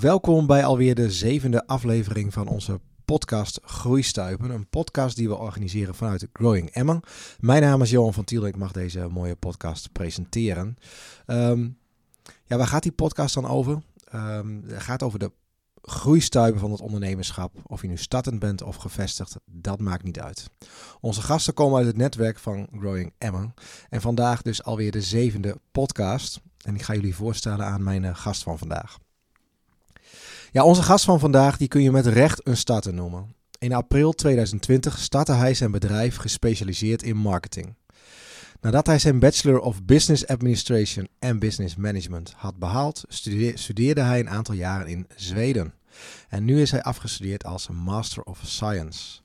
Welkom bij alweer de zevende aflevering van onze podcast Groeistuipen. Een podcast die we organiseren vanuit Growing Emmen. Mijn naam is Johan van Tiel en ik mag deze mooie podcast presenteren. Ehm, ja, waar gaat die podcast dan over? Um, het gaat over de groeistuipen van het ondernemerschap. Of je nu startend bent of gevestigd, dat maakt niet uit. Onze gasten komen uit het netwerk van Growing Emmen. En vandaag dus alweer de zevende podcast. En ik ga jullie voorstellen aan mijn eh, gast van vandaag. Ja, onze gast van vandaag die kun je met recht een starter noemen. In april 2020 startte hij zijn bedrijf gespecialiseerd in marketing. Nadat hij zijn Bachelor of Business Administration en Business Management had behaald, studeerde hij een aantal jaren in Zweden. En nu is hij afgestudeerd als Master of Science.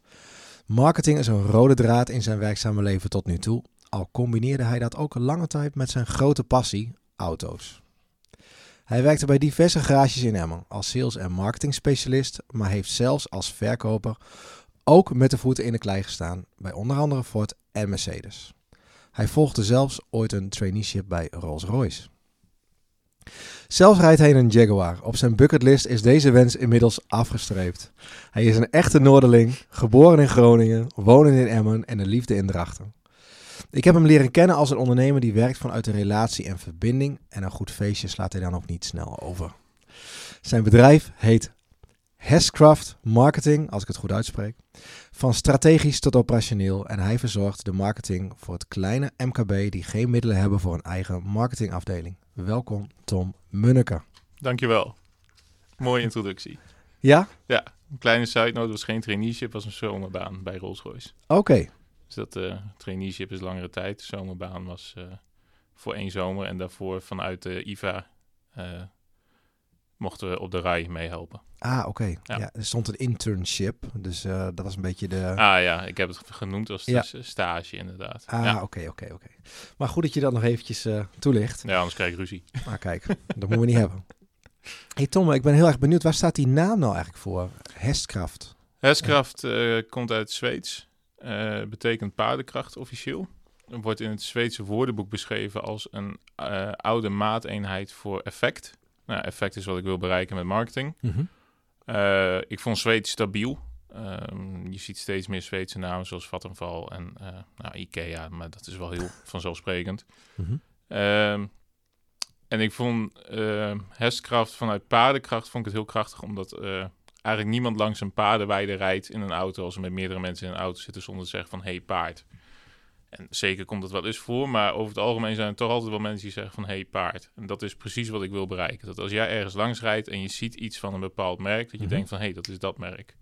Marketing is een rode draad in zijn werkzame leven tot nu toe, al combineerde hij dat ook lange tijd met zijn grote passie, auto's. Hij werkte bij diverse garages in Emmen als sales- en marketing specialist, maar heeft zelfs als verkoper ook met de voeten in de klei gestaan bij onder andere Ford en Mercedes. Hij volgde zelfs ooit een traineeship bij Rolls-Royce. Zelfs rijdt hij in een Jaguar. Op zijn bucketlist is deze wens inmiddels afgestreept. Hij is een echte Noorderling, geboren in Groningen, wonen in Emmen en een liefde in Drachten. Ik heb hem leren kennen als een ondernemer die werkt vanuit een relatie en verbinding. En een goed feestje slaat hij dan ook niet snel over. Zijn bedrijf heet Hescraft Marketing, als ik het goed uitspreek. Van strategisch tot operationeel. En hij verzorgt de marketing voor het kleine MKB die geen middelen hebben voor een eigen marketingafdeling. Welkom Tom Munneke. Dankjewel. Mooie introductie. Ja? Ja, een kleine side note, was geen traineeship, was een zomerbaan bij Rolls-Royce. Oké. Dus dat uh, traineeship is langere tijd. De zomerbaan was uh, voor één zomer en daarvoor vanuit de IVA uh, mochten we op de rij meehelpen. Ah, oké. Okay. Ja. ja. er stond een internship, dus dat was een beetje de... Ah ja, ik heb het genoemd als ja. stage inderdaad. Ah, oké, oké, oké. Maar goed dat je dat nog eventjes toelicht. Ja, anders krijg ik ruzie. Maar kijk, dat moeten we niet hebben. hey Tom, ik ben heel erg benieuwd, waar staat die naam nou eigenlijk voor? Hestkraft. Hestkraft komt uit Zweeds. Uh, betekent paardenkracht officieel. Wordt in het Zweedse woordenboek beschreven als een uh, oude maateenheid voor effect. Nou, effect is wat ik wil bereiken met marketing. Mm -hmm. uh, ik vond Zweeds stabiel. Um, je ziet steeds meer Zweedse namen zoals Vattenfall en nou, Ikea, maar dat is wel heel vanzelfsprekend. Mm -hmm. um, en ik vond hestkracht vanuit paardenkracht vond ik het heel krachtig, omdat eigenlijk niemand langs een paardenweide rijdt in een auto als er met meerdere mensen in een auto zitten zonder te zeggen van hey paard. En zeker komt dat wel eens voor, maar over het algemeen zijn er toch altijd wel mensen die zeggen van hey paard. En dat is precies wat ik wil bereiken. Dat als jij ergens langs rijdt en je ziet iets van een bepaald merk, dat je mm -hmm. denkt van hey dat is dat merk.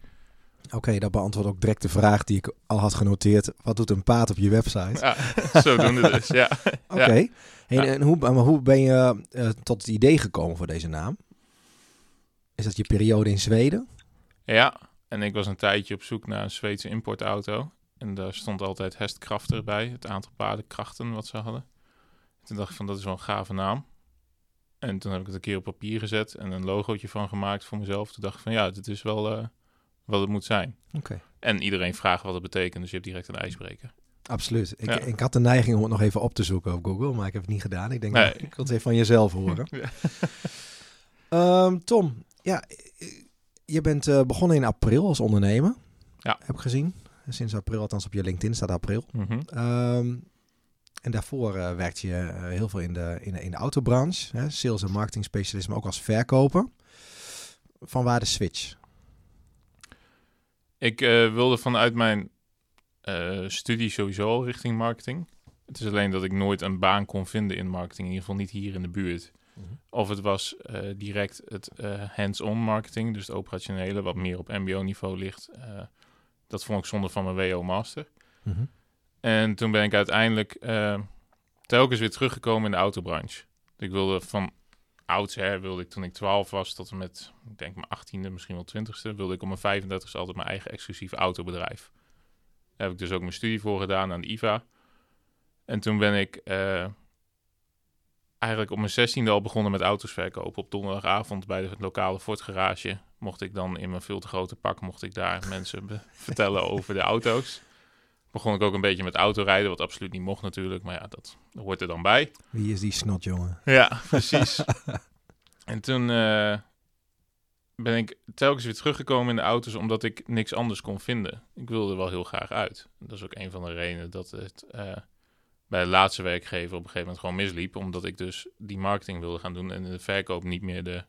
Oké, okay, dat beantwoordt ook direct de vraag die ik al had genoteerd. Wat doet een paard op je website? Ja, zo doen we dus, ja. Oké, okay. ja. en, en hoe, maar hoe ben je uh, tot het idee gekomen voor deze naam? Is dat je periode in Zweden? Ja, en ik was een tijdje op zoek naar een Zweedse importauto. En daar stond altijd Hestkraft erbij, het aantal paardenkrachten wat ze hadden. Toen dacht ik van, dat is wel een gave naam. En toen heb ik het een keer op papier gezet en een logootje van gemaakt voor mezelf. Toen dacht ik van, ja, dit is wel uh, wat het moet zijn. Oké. Okay. En iedereen vraagt wat het betekent, dus je hebt direct een ijsbreker. Absoluut. Ik, ja. ik had de neiging om het nog even op te zoeken op Google, maar ik heb het niet gedaan. Ik denk, nee. nou, ik wil het even van jezelf horen. ja. um, Tom, ja, je bent uh, begonnen in april als ondernemer. Ja. Heb ik gezien. Sinds april, althans op je LinkedIn staat april. Mm -hmm. um, en daarvoor uh, werkte je uh, heel veel in de, in de, in de autobranche. Hè? Sales en marketing specialist, maar ook als verkoper. Van waar de switch? Ik wilde vanuit mijn studie sowieso richting marketing. Het is alleen dat ik nooit een baan kon vinden in marketing. In ieder geval niet hier in de buurt. Mhm. Of het was uh, direct het uh, hands-on marketing, dus het operationele, wat meer op MBO-niveau ligt. Uh, dat vond ik zonde van mijn WO-master. Mm -hmm. En toen ben ik uiteindelijk telkens weer teruggekomen in de autobranche. Ik wilde van oudsher, wilde ik toen ik 12 was tot en met, ik denk mijn 18e, misschien wel 20e, wilde ik om mijn 35e altijd mijn eigen exclusief autobedrijf. Daar heb ik dus ook mijn studie voor gedaan aan de IVA. En toen ben ik eigenlijk op mijn zestiende al begonnen met auto's verkopen. Op donderdagavond bij de lokale Ford garage mocht ik dan in mijn veel te grote pak... mocht ik daar mensen vertellen over de auto's. Begon ik ook een beetje met autorijden, wat absoluut niet mocht natuurlijk. Maar ja, dat hoort er dan bij. Wie is die snot, jongen? Ja, precies. en toen uh, ben ik telkens weer teruggekomen in de auto's omdat ik niks anders kon vinden. Ik wilde er wel heel graag uit. Dat is ook een van de redenen dat het eh, bij de laatste werkgever op een gegeven moment gewoon misliep. Omdat ik dus die marketing wilde gaan doen en de verkoop niet meer de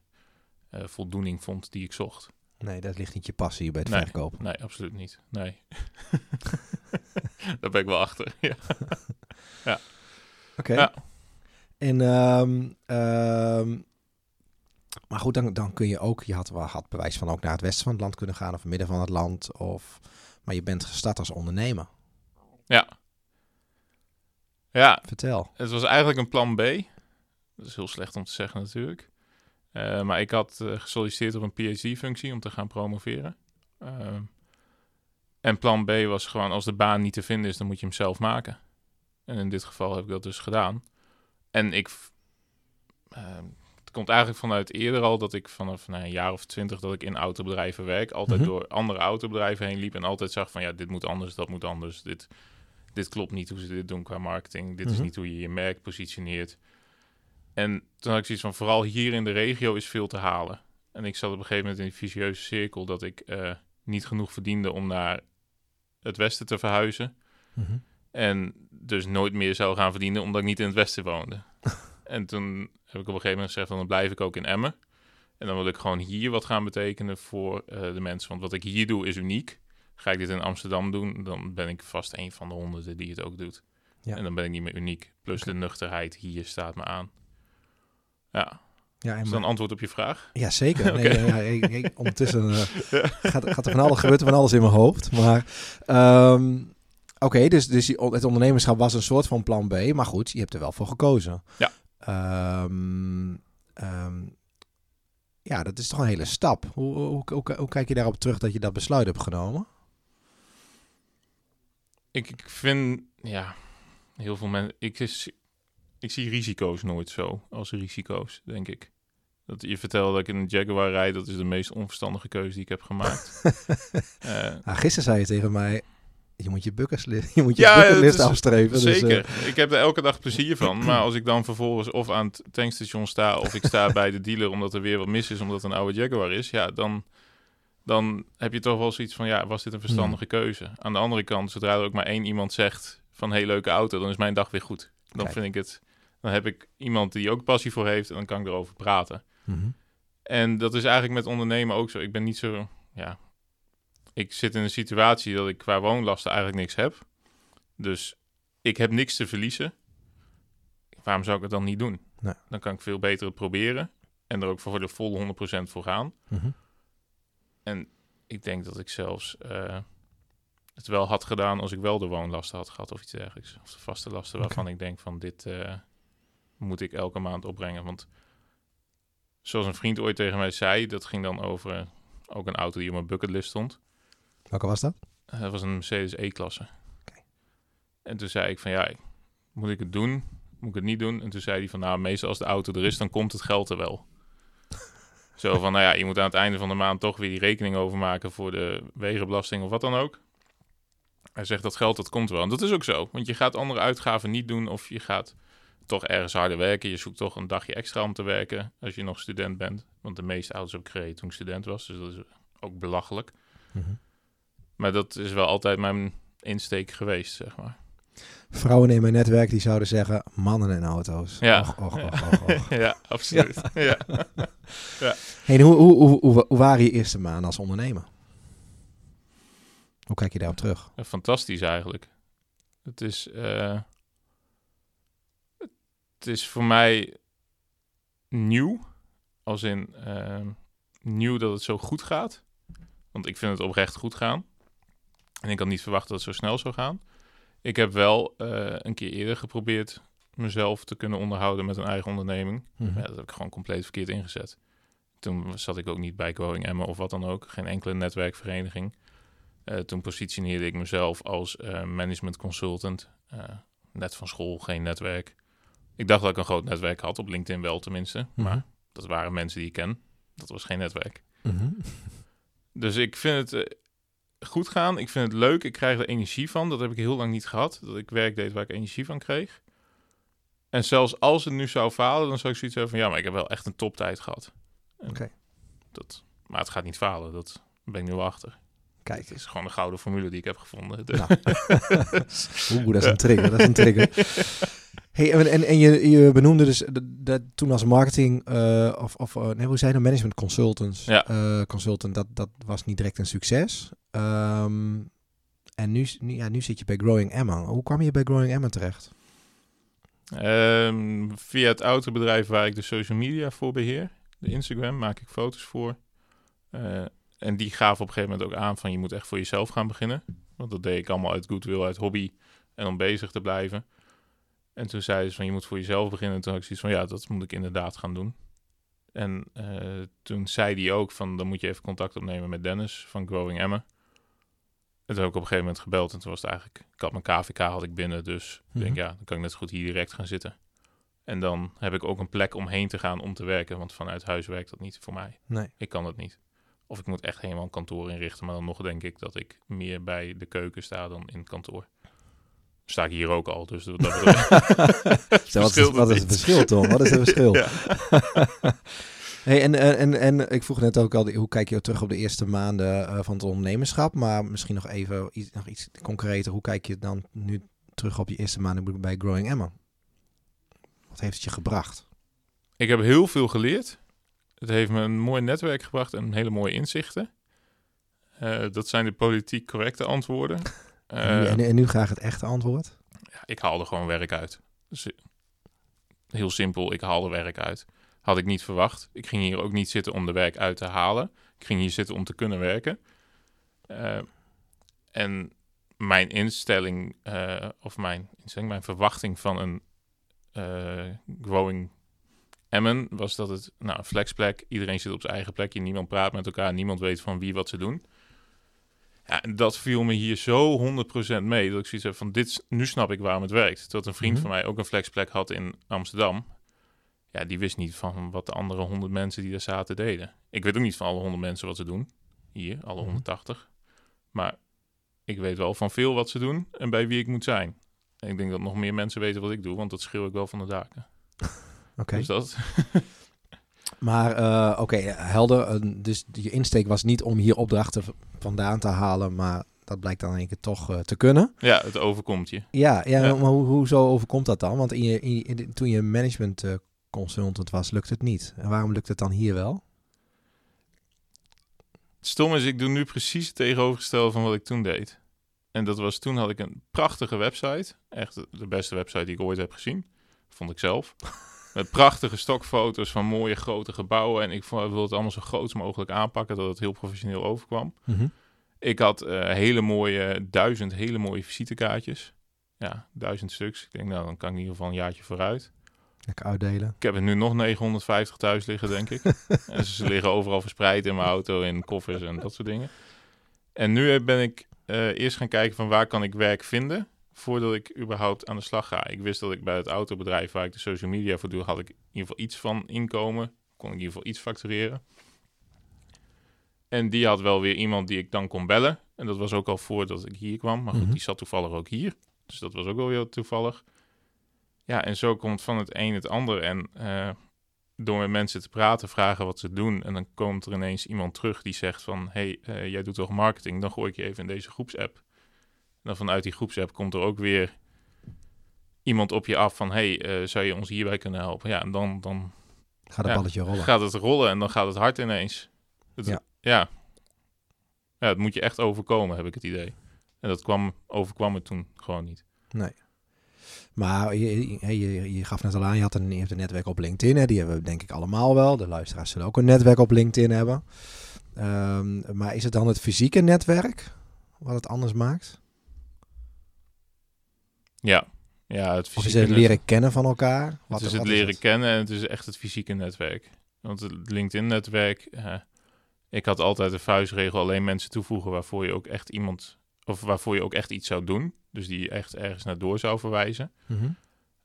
eh, voldoening vond die ik zocht. Nee, dat ligt niet je passie bij het Nee. verkopen. Nee, absoluut niet. Nee. Daar ben ik wel achter. Ja. Oké. Ja. En, ehm, ehm, maar goed, dan, dan kun je ook, je had, wel- had bewijs van ook naar het westen van het land kunnen gaan of midden van het land. Of, maar je bent gestart als ondernemer. ja. Ja, Vertel. Het was eigenlijk een plan B. Dat is heel slecht om te zeggen natuurlijk. Eh, maar ik had eh, gesolliciteerd op een PhD-functie om te gaan promoveren. Ehm, en plan B was gewoon als de baan niet te vinden is, dan moet je hem zelf maken. En in dit geval heb ik dat dus gedaan. En ik... ehm, het komt eigenlijk vanuit eerder al dat ik vanaf nou, een jaar of twintig dat ik in autobedrijven werk. Altijd Mhm. door andere autobedrijven heen liep en altijd zag van ja, dit moet anders, dat moet anders. Dit, dit klopt niet hoe ze dit doen qua marketing. Dit is Mhm. niet hoe je je merk positioneert. En toen had ik zoiets van, vooral hier in de regio is veel te halen. En ik zat op een gegeven moment in die vicieuze cirkel dat ik eh, niet genoeg verdiende om naar het westen te verhuizen. Mhm. En dus nooit meer zou gaan verdienen omdat ik niet in het westen woonde. en toen heb ik op een gegeven moment gezegd, dan blijf ik ook in Emmen. En dan wil ik gewoon hier wat gaan betekenen voor eh, de mensen. Want wat ik hier doe is uniek. Ga ik dit in Amsterdam doen, dan ben ik vast een van de honderden die het ook doet. Ja. En dan ben ik niet meer uniek. Plus de nuchterheid hier staat me aan. Ja, Ja, en is dat een antwoord op je vraag? Ja, zeker. Nee, ik- ik- ondertussen eh, gaat, gaat er van alles gebeurt er van alles in mijn hoofd. Maar ehm, oké, dus, dus het ondernemerschap was een soort van plan B. Maar goed, je hebt er wel voor gekozen. Ja. Ehm, ehm, ja, dat is toch een hele stap. Hoe, hoe, hoe, hoe kijk je daarop terug dat je dat besluit hebt genomen? Ik, ik vind, ja, heel veel mensen... Ik, is, ik zie risico's nooit zo als risico's, denk ik. Dat je vertelde dat ik in een Jaguar rijd, dat is de meest onverstandige keuze die ik heb gemaakt. Eh, Ah, gisteren zei je tegen mij, je moet je bucketlist, je moet je Ja, is- afstreven. Dus, Zeker. eh, ik heb er elke dag plezier van. Maar als ik dan vervolgens of aan het tankstation sta... of ik sta bij de dealer omdat er weer wat mis is... omdat het een oude Jaguar is... ja, dan, dan heb je toch wel zoiets van... ja, was dit een verstandige keuze? Aan de andere kant, zodra er ook maar één iemand zegt... van hey, leuke auto, dan is mijn dag weer goed. Dan Kijk. vind ik het... dan heb ik iemand die ook passie voor heeft... en dan kan ik erover praten. mhm. En dat is eigenlijk met ondernemen ook zo. Ik ben niet zo, ja. Ik zit in een situatie dat ik qua woonlasten eigenlijk niks heb. Dus ik heb niks te verliezen. Waarom zou ik het dan niet doen? Nee. Dan kan ik veel beter het proberen. En er ook voor de volle 100% voor gaan. Mhm. En ik denk dat ik zelfs eh, het wel had gedaan als ik wel de woonlasten had gehad of iets dergelijks. Of de vaste lasten waarvan ik denk van dit eh, moet ik elke maand opbrengen. Want zoals een vriend ooit tegen mij zei, dat ging dan over eh, ook een auto die op mijn bucketlist stond. Welke was dat? Dat was een Mercedes E-klasse. En toen zei ik van ja, moet ik het doen? Moet ik het niet doen? En toen zei hij van nou, meestal als de auto er is, dan komt het geld er wel. Zo van, nou ja, je moet aan het einde van de maand toch weer die rekening overmaken voor de wegenbelasting of wat dan ook. Hij zegt dat geld, dat komt wel. En dat is ook zo, want je gaat andere uitgaven niet doen of je gaat toch ergens harder werken. Je zoekt toch een dagje extra om te werken als je nog student bent. Want de meeste heb ik gereden toen ik student was, dus dat is ook belachelijk. Mhm. Maar dat is wel altijd mijn insteek geweest, zeg maar. Vrouwen in mijn netwerk die zouden zeggen mannen en auto's. Ja. Och, och, och, och, och. ja, absoluut. Ja. Hey, en hoe, hoe, hoe, hoe, hoe waren je eerste maanden als ondernemer? Hoe kijk je daarop terug? Fantastisch eigenlijk. Het is, eh, het is voor mij nieuw. Als in eh, nieuw dat het zo goed gaat. Want ik vind het oprecht goed gaan. En ik had niet verwacht dat het zo snel zou gaan. Ik heb wel eh, een keer eerder geprobeerd mezelf te kunnen onderhouden met een eigen onderneming. Mhm. Ja, dat heb ik gewoon compleet verkeerd ingezet. Toen zat ik ook niet bij Growing Emma of wat dan ook. Geen enkele netwerkvereniging. Eh, toen positioneerde ik mezelf als eh, management consultant. Net van school, geen netwerk. Ik dacht dat ik een groot netwerk had, op LinkedIn wel tenminste. Mhm. Maar dat waren mensen die ik ken. Dat was geen netwerk. Mhm. Dus ik vind het goed gaan. Ik vind het leuk. Ik krijg er energie van. Dat heb ik heel lang niet gehad. Dat ik werk deed waar ik energie van kreeg. En zelfs als het nu zou falen, dan zou ik zoiets hebben van... ja, maar ik heb wel echt een toptijd gehad. Oké. Dat Maar het gaat niet falen, dat ben ik nu achter. Kijk, Het is gewoon een gouden formule die ik heb gevonden. De- Nou. Oeh, dat is een trigger, dat is een trigger. Hey, en, en, en je, je benoemde dus dat, dat toen als marketing, eh, of, of eh, nee, hoe zei je nou, management consultants, Ja. eh, consultant, dat, dat was niet direct een succes. Ehm, en nu, nu, ja, nu zit je bij Growing Emma. Hoe kwam je bij Growing Emma terecht? Ehm, via het autobedrijf waar ik de social media voor beheer, de Instagram, maak ik foto's voor. En die gaven op een gegeven moment ook aan van je moet echt voor jezelf gaan beginnen. Want dat deed ik allemaal uit goodwill, uit hobby en om bezig te blijven. En toen zeiden ze van je moet voor jezelf beginnen. En toen had ik zoiets van ja, dat moet ik inderdaad gaan doen. En eh, toen zei hij ook van dan moet je even contact opnemen met Dennis van Growing Emma. En toen heb ik op een gegeven moment gebeld en toen was het eigenlijk, ik had mijn KVK had ik binnen, dus ik denk Mhm. ja, dan kan ik net zo goed hier direct gaan zitten. En dan heb ik ook een plek om heen te gaan om te werken, want vanuit huis werkt dat niet voor mij. Nee. Ik kan dat niet. Of ik moet echt helemaal een kantoor inrichten, maar dan nog denk ik dat ik meer bij de keuken sta dan in het kantoor. Sta ik hier ook al, dus dat, wat, is, wat is het verschil, Tom? Wat is het verschil? Hey, en, en, en, en ik vroeg net ook al, hoe kijk je terug op de eerste maanden eh, van het ondernemerschap? Maar misschien nog even iets, nog iets concreter. Hoe kijk je dan nu terug op je eerste maanden bij Growing Emma? Wat heeft het je gebracht? Ik heb heel veel geleerd. Het heeft me een mooi netwerk gebracht en hele mooie inzichten. Eh, dat zijn de politiek correcte antwoorden. En, nu, Eh, en, en nu graag het echte antwoord. ja, ik haalde gewoon werk uit. Dus, eh, heel simpel, ik haalde werk uit. Had ik niet verwacht. Ik ging hier ook niet zitten om de werk uit te halen. Ik ging hier zitten om te kunnen werken. Eh, en mijn instelling, of mijn instelling, mijn verwachting van een growing Emmen was dat het nou, een flexplek. Iedereen zit op zijn eigen plekje. Niemand praat met elkaar. Niemand weet van wie wat ze doen. Ja, en dat viel me hier zo 100% mee. Dat ik zoiets heb van, dit, nu snap ik waarom het werkt. Dat een vriend Mhm. van mij ook een flexplek had in Amsterdam. Ja, die wist niet van wat de andere 100 mensen die daar zaten deden. Ik weet ook niet van alle 100 mensen wat ze doen. Hier, alle Mhm. 180. Maar ik weet wel van veel wat ze doen en bij wie ik moet zijn. En ik denk dat nog meer mensen weten wat ik doe, want dat schreeuw ik wel van de daken. Oké. Dus dat, Maar eh, oké, helder. Dus je insteek was niet om hier opdrachten vandaan te halen, maar dat blijkt dan in één keer toch eh, te kunnen. ja, het overkomt je. Ja, ja, Ja. maar hoe, hoezo overkomt dat dan? Want in je, in in toen je management eh, consultant was, lukt het niet. En waarom lukt het dan hier wel? Het stom is, ik doe nu precies het tegenovergestelde van wat ik toen deed. En dat was, toen had ik een prachtige website. Echt de beste website die ik ooit heb gezien. Vond ik zelf. Met prachtige stokfoto's van mooie grote gebouwen. En ik vond- wilde het allemaal zo groot mogelijk aanpakken, dat het heel professioneel overkwam. Ik had eh, hele mooie, duizend hele mooie visitekaartjes. Ja, duizend stuks. Ik denk, nou, dan kan ik in ieder geval een jaartje vooruit. Lekker uitdelen. Ik heb er nu nog 950 thuis liggen, denk ik. en ze liggen overal verspreid in mijn auto, in koffers en dat soort dingen. En nu ben ik eh, eerst gaan kijken van waar kan ik werk vinden voordat ik überhaupt aan de slag ga. Ik wist dat ik bij het autobedrijf waar ik de social media voor doe, had ik in ieder geval iets van inkomen. Kon ik in ieder geval iets factureren. En die had wel weer iemand die ik dan kon bellen. En dat was ook al voordat ik hier kwam. Maar goed, Mhm. die zat toevallig ook hier. Dus dat was ook wel weer toevallig. Ja, en zo komt van het een het ander. En eh, door met mensen te praten, vragen wat ze doen. En dan komt er ineens iemand terug die zegt van... hey, eh, jij doet toch marketing? Dan gooi ik je even in deze groepsapp. En dan vanuit die groepsapp komt er ook weer iemand op je af van... hey, eh, zou je ons hierbij kunnen helpen? Ja, en dan, dan Gaat het Ja. balletje rollen. gaat het rollen en dan gaat het hard ineens. Het, Ja. ja. Ja, het moet je echt overkomen, heb ik het idee. En dat kwam, overkwam het toen gewoon niet. Nee. Maar je, je, gaf net al aan, je, had een, je hebt een netwerk op LinkedIn. Hè? Die hebben we denk ik allemaal wel. De luisteraars zullen ook een netwerk op LinkedIn hebben. Ehm, maar is het dan het fysieke netwerk wat het anders maakt? Ja, ja het Of is fysieke het leren kennen van elkaar? Wat, het is het leren kennen en het is echt het fysieke netwerk. Want het LinkedIn-netwerk, eh, ik had altijd de vuistregel alleen mensen toevoegen waarvoor je ook echt iemand, of waarvoor je ook echt iets zou doen. Dus die je echt ergens naar door zou verwijzen. Mhm.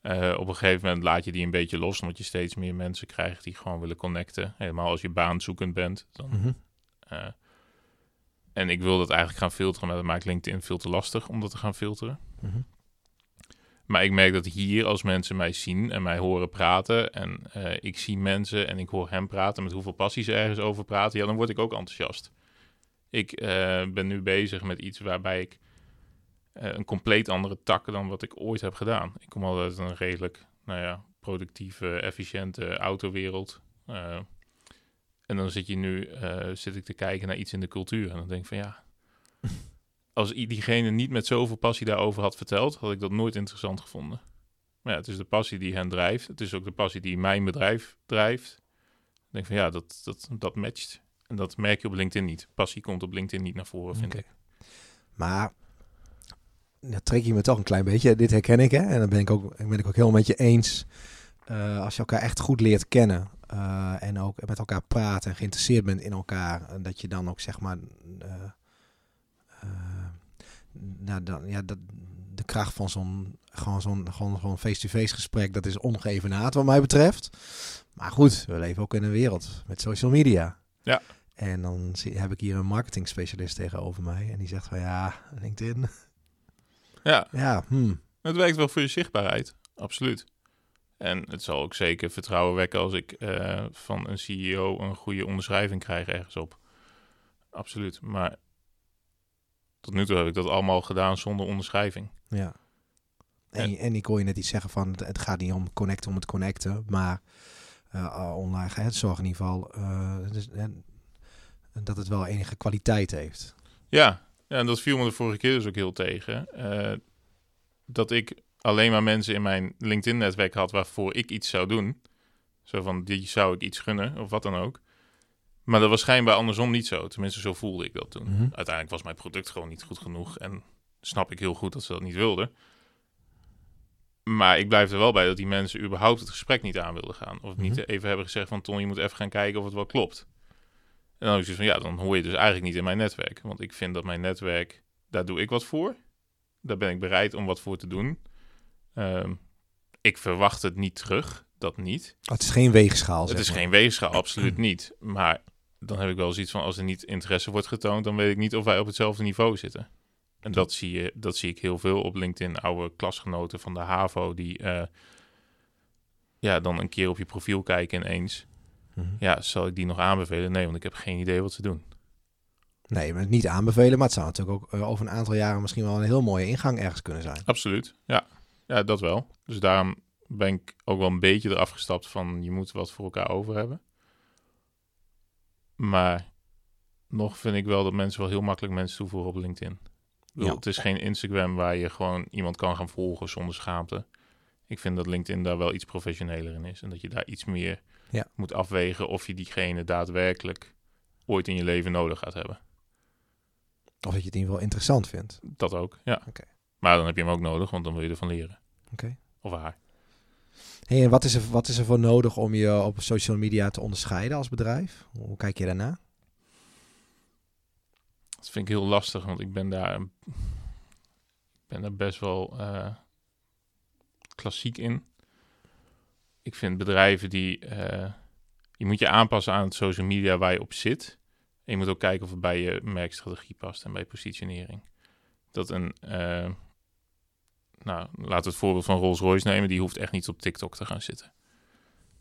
Eh, op een gegeven moment laat je die een beetje los, omdat je steeds meer mensen krijgt die gewoon willen connecten. Helemaal als je baanzoekend bent. Dan, Mhm. eh, en ik wil dat eigenlijk gaan filteren, maar dat maakt LinkedIn veel te lastig om dat te gaan filteren. Mhm. Maar ik merk dat hier, als mensen mij zien en mij horen praten... en eh, ik zie mensen en ik hoor hem praten... met hoeveel passie ze ergens over praten... ja, dan word ik ook enthousiast. Ik eh, ben nu bezig met iets waarbij ik... eh, een compleet andere tak dan wat ik ooit heb gedaan. Ik kom al uit een redelijk, nou ja, productieve, efficiënte autowereld... En dan zit je nu, zit ik te kijken naar iets in de cultuur. En dan denk ik van ja, als diegene niet met zoveel passie daarover had verteld, had ik dat nooit interessant gevonden. Maar ja, het is de passie die hen drijft. Het is ook de passie die mijn bedrijf drijft. Ik denk van ja, dat, dat, dat matcht. En dat merk je op LinkedIn niet. Passie komt op LinkedIn niet naar voren, vind ik. Maar dan trek je me toch een klein beetje. Dit herken ik, hè? En dan ben ik ook, ben ik ook helemaal met je eens. Eh, als je elkaar echt goed leert kennen eh, en ook met elkaar praat en geïnteresseerd bent in elkaar, en dat je dan ook zeg maar, eh, nou, dan, ja, dat, de kracht van zo'n gewoon zo'n gewoon, gewoon face-to-face gesprek, dat is ongeëvenaard wat mij betreft. Maar goed, we leven ook in een wereld met social media. Ja. En dan zie, heb ik hier een marketing specialist tegenover mij en die zegt van ja, LinkedIn, Ja, ja, hmm. het werkt wel voor je zichtbaarheid. Absoluut. En het zal ook zeker vertrouwen wekken als ik eh, van een CEO een goede onderschrijving krijg ergens op. Absoluut. Maar tot nu toe heb ik dat allemaal gedaan zonder onderschrijving. Ja. En, en ik hoor je net iets zeggen van het, gaat niet om connecten om het connecten, maar eh, uh, online het zorgt in ieder geval uh, dus, en, dat het wel enige kwaliteit heeft. Ja, ja, en dat viel me de vorige keer dus ook heel tegen. Uh, dat ik alleen maar mensen in mijn LinkedIn-netwerk had waarvoor ik iets zou doen. Zo van, die zou ik iets gunnen, of wat dan ook. Maar dat was schijnbaar andersom niet zo. Tenminste, zo voelde ik dat toen. Mhm. Uiteindelijk was mijn product gewoon niet goed genoeg. En snap ik heel goed dat ze dat niet wilden. Maar ik blijf er wel bij dat die mensen überhaupt het gesprek niet aan wilden gaan. Of niet Mhm. even hebben gezegd van... Ton, je moet even gaan kijken of het wel klopt. En dan ik zoiets van... Ja, dan hoor je dus eigenlijk niet in mijn netwerk. Want ik vind dat mijn netwerk... Daar doe ik wat voor. Daar ben ik bereid om wat voor te doen. Ehm, ik verwacht het niet terug. Dat niet. Oh, het is geen weegschaal. Het is maar. geen weegschaal, absoluut niet. Maar dan heb ik wel zoiets van... Als er niet interesse wordt getoond... dan weet ik niet of wij op hetzelfde niveau zitten. En dat zie, je, dat zie ik heel veel op LinkedIn. Oude klasgenoten van de HAVO... die eh, ja, dan een keer op je profiel kijken ineens. Mhm. Ja, zal ik die nog aanbevelen? Nee, want ik heb geen idee wat ze doen. Nee, maar niet aanbevelen. Maar het zou natuurlijk ook eh, over een aantal jaren misschien wel een heel mooie ingang ergens kunnen zijn. Absoluut, ja. Ja, dat wel. Dus daarom ben ik ook wel een beetje eraf gestapt van... je moet wat voor elkaar over hebben. Maar nog vind ik wel dat mensen wel heel makkelijk mensen toevoegen op LinkedIn. Ik bedoel, Ja. Het is geen Instagram waar je gewoon iemand kan gaan volgen zonder schaamte. Ik vind dat LinkedIn daar wel iets professioneler in is. En dat je daar iets meer Ja. moet afwegen of je diegene daadwerkelijk ooit in je leven nodig gaat hebben. Of dat je het in ieder geval interessant vindt. Dat ook, ja. Oké. Maar dan heb je hem ook nodig, want dan wil je ervan leren. Oké. Of haar. Hey, en wat is, er, wat is er voor nodig om je op social media te onderscheiden als bedrijf? Hoe kijk je daarna? Dat vind ik heel lastig, want ik ben daar, ben daar best wel eh, klassiek in. Ik vind bedrijven die... eh, je moet je aanpassen aan het social media waar je op zit. En je moet ook kijken of het bij je merkstrategie past en bij positionering. Dat een... eh, nou, laten we het voorbeeld van Rolls-Royce nemen. Die hoeft echt niet op TikTok te gaan zitten.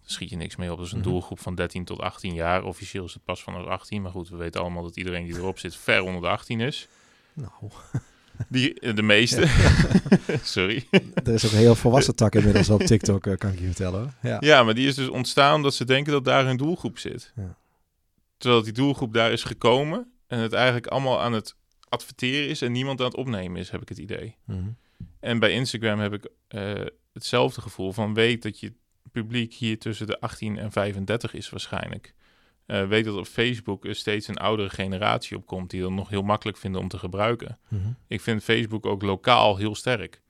Daar schiet je niks mee op. Dat is een Mhm. doelgroep van 13 tot 18 jaar. Officieel is het pas vanaf 18. Maar goed, we weten allemaal dat iedereen die erop zit ver onder de 18 is. Nou, Die, eh, de meeste. Sorry. er is ook een heel volwassen tak inmiddels op TikTok, eh, kan ik je vertellen. Ja. Ja, maar die is dus ontstaan omdat ze denken dat daar hun doelgroep zit. Ja. Terwijl die doelgroep daar is gekomen en het eigenlijk allemaal aan het adverteren is en niemand aan het opnemen is, heb ik het idee. Mhm. En bij Instagram heb ik eh, hetzelfde gevoel van weet dat je publiek hier tussen de 18 en 35 is waarschijnlijk. Eh, weet dat op Facebook er steeds een oudere generatie opkomt die dat nog heel makkelijk vinden om te gebruiken. Mhm. Ik vind Facebook ook lokaal heel sterk.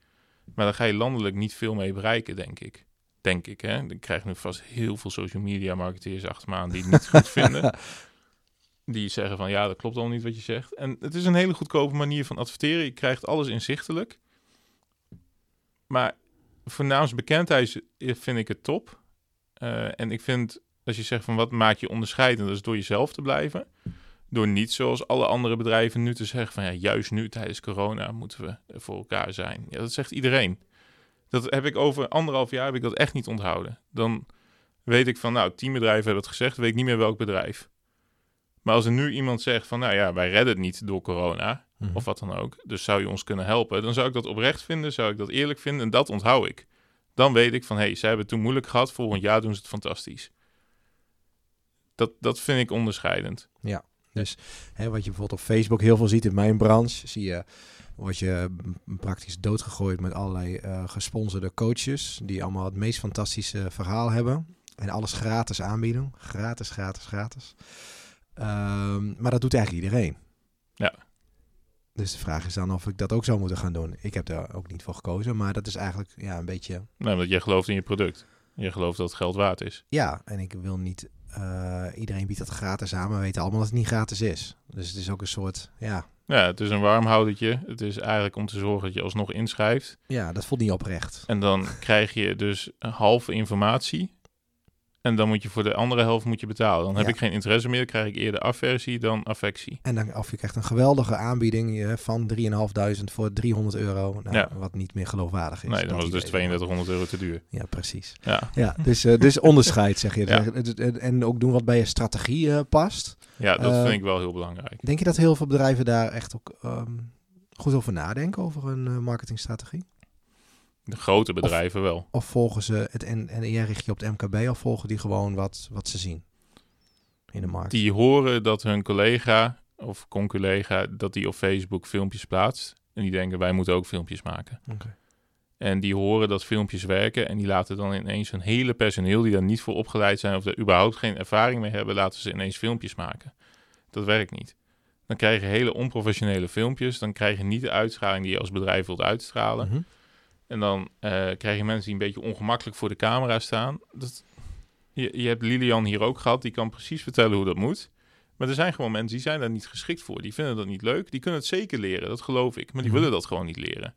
Maar daar ga je landelijk niet veel mee bereiken, denk ik. Denk ik, hè. Ik krijg nu vast heel veel social media marketeers achter me aan die het niet goed vinden. Die zeggen van, ja, dat klopt al niet wat je zegt. En het is een hele goedkope manier van adverteren. Je krijgt alles inzichtelijk. Maar voor naamsbekendheid vind ik het top. Eh, en ik vind, als je zegt van, wat maakt je onderscheidend? Dat is door jezelf te blijven. Door niet zoals alle andere bedrijven nu te zeggen van ja, juist nu tijdens corona moeten we voor elkaar zijn. Ja, dat zegt iedereen. Dat heb ik over anderhalf jaar heb ik dat echt niet onthouden. Dan weet ik van, nou, tien bedrijven hebben het gezegd, weet ik niet meer welk bedrijf. Maar als er nu iemand zegt van, nou ja, wij redden het niet door corona, Mhm. of wat dan ook, dus zou je ons kunnen helpen, dan zou ik dat oprecht vinden, zou ik dat eerlijk vinden en dat onthoud ik. Dan weet ik van, hé, hey, zij hebben het toen moeilijk gehad, volgend jaar doen ze het fantastisch. Dat, dat vind ik onderscheidend. Dus hè, wat je bijvoorbeeld op Facebook heel veel ziet in mijn branche, zie je, word je praktisch doodgegooid met allerlei eh, gesponsorde coaches, die allemaal het meest fantastische verhaal hebben. En alles gratis aanbieden. Gratis, gratis, gratis. Ehm, maar dat doet eigenlijk iedereen. Ja. Dus de vraag is dan of ik dat ook zou moeten gaan doen. Ik heb daar ook niet voor gekozen, maar dat is eigenlijk ja, een beetje Nou, omdat jij gelooft in je product. Je gelooft dat het geld waard is. Ja, en ik wil niet. eh, iedereen biedt dat gratis aan, maar we weten allemaal dat het niet gratis is. Dus het is ook een soort. Ja, Ja, het is een warmhoudertje. Het is eigenlijk om te zorgen dat je alsnog inschrijft. ja dat voelt niet oprecht. En dan krijg je dus een halve informatie. En dan moet je voor de andere helft moet je betalen. Dan heb Ja. ik geen interesse meer. Dan krijg ik eerder aversie dan affectie. En dan, of je krijgt een geweldige aanbieding eh, van 3.500 voor 300 euro. Nou, Ja. Wat niet meer geloofwaardig is. Nee, dan was het dus idee. 3200 euro te duur. Ja, precies. Ja, Ja, dus, eh, dus onderscheid zeg je. Ja. Dus, eh, En ook doen wat bij je strategie past. ja dat vind ik wel heel belangrijk. Denk je dat heel veel bedrijven daar echt ook ehm, goed over nadenken, over hun eh, marketingstrategie? De grote bedrijven wel. Of volgen ze het en, jij richt je op het MKB of volgen die gewoon wat, wat ze zien in de markt? Die horen dat hun collega of conculega dat die op Facebook filmpjes plaatst. En die denken wij moeten ook filmpjes maken. Oké. En die horen dat filmpjes werken en die laten dan ineens hun hele personeel die daar niet voor opgeleid zijn of daar überhaupt geen ervaring mee hebben, laten ze ineens filmpjes maken. Dat werkt niet. Dan krijg je hele onprofessionele filmpjes. Dan krijg je niet de uitstraling die je als bedrijf wilt uitstralen. Mhm. En dan eh, krijg je mensen die een beetje ongemakkelijk voor de camera staan. Dat, je, je hebt Lilian hier ook gehad, die kan precies vertellen hoe dat moet. Maar er zijn gewoon mensen die zijn daar niet geschikt voor. Die vinden dat niet leuk. Die kunnen het zeker leren, dat geloof ik. Maar die Mhm. willen dat gewoon niet leren.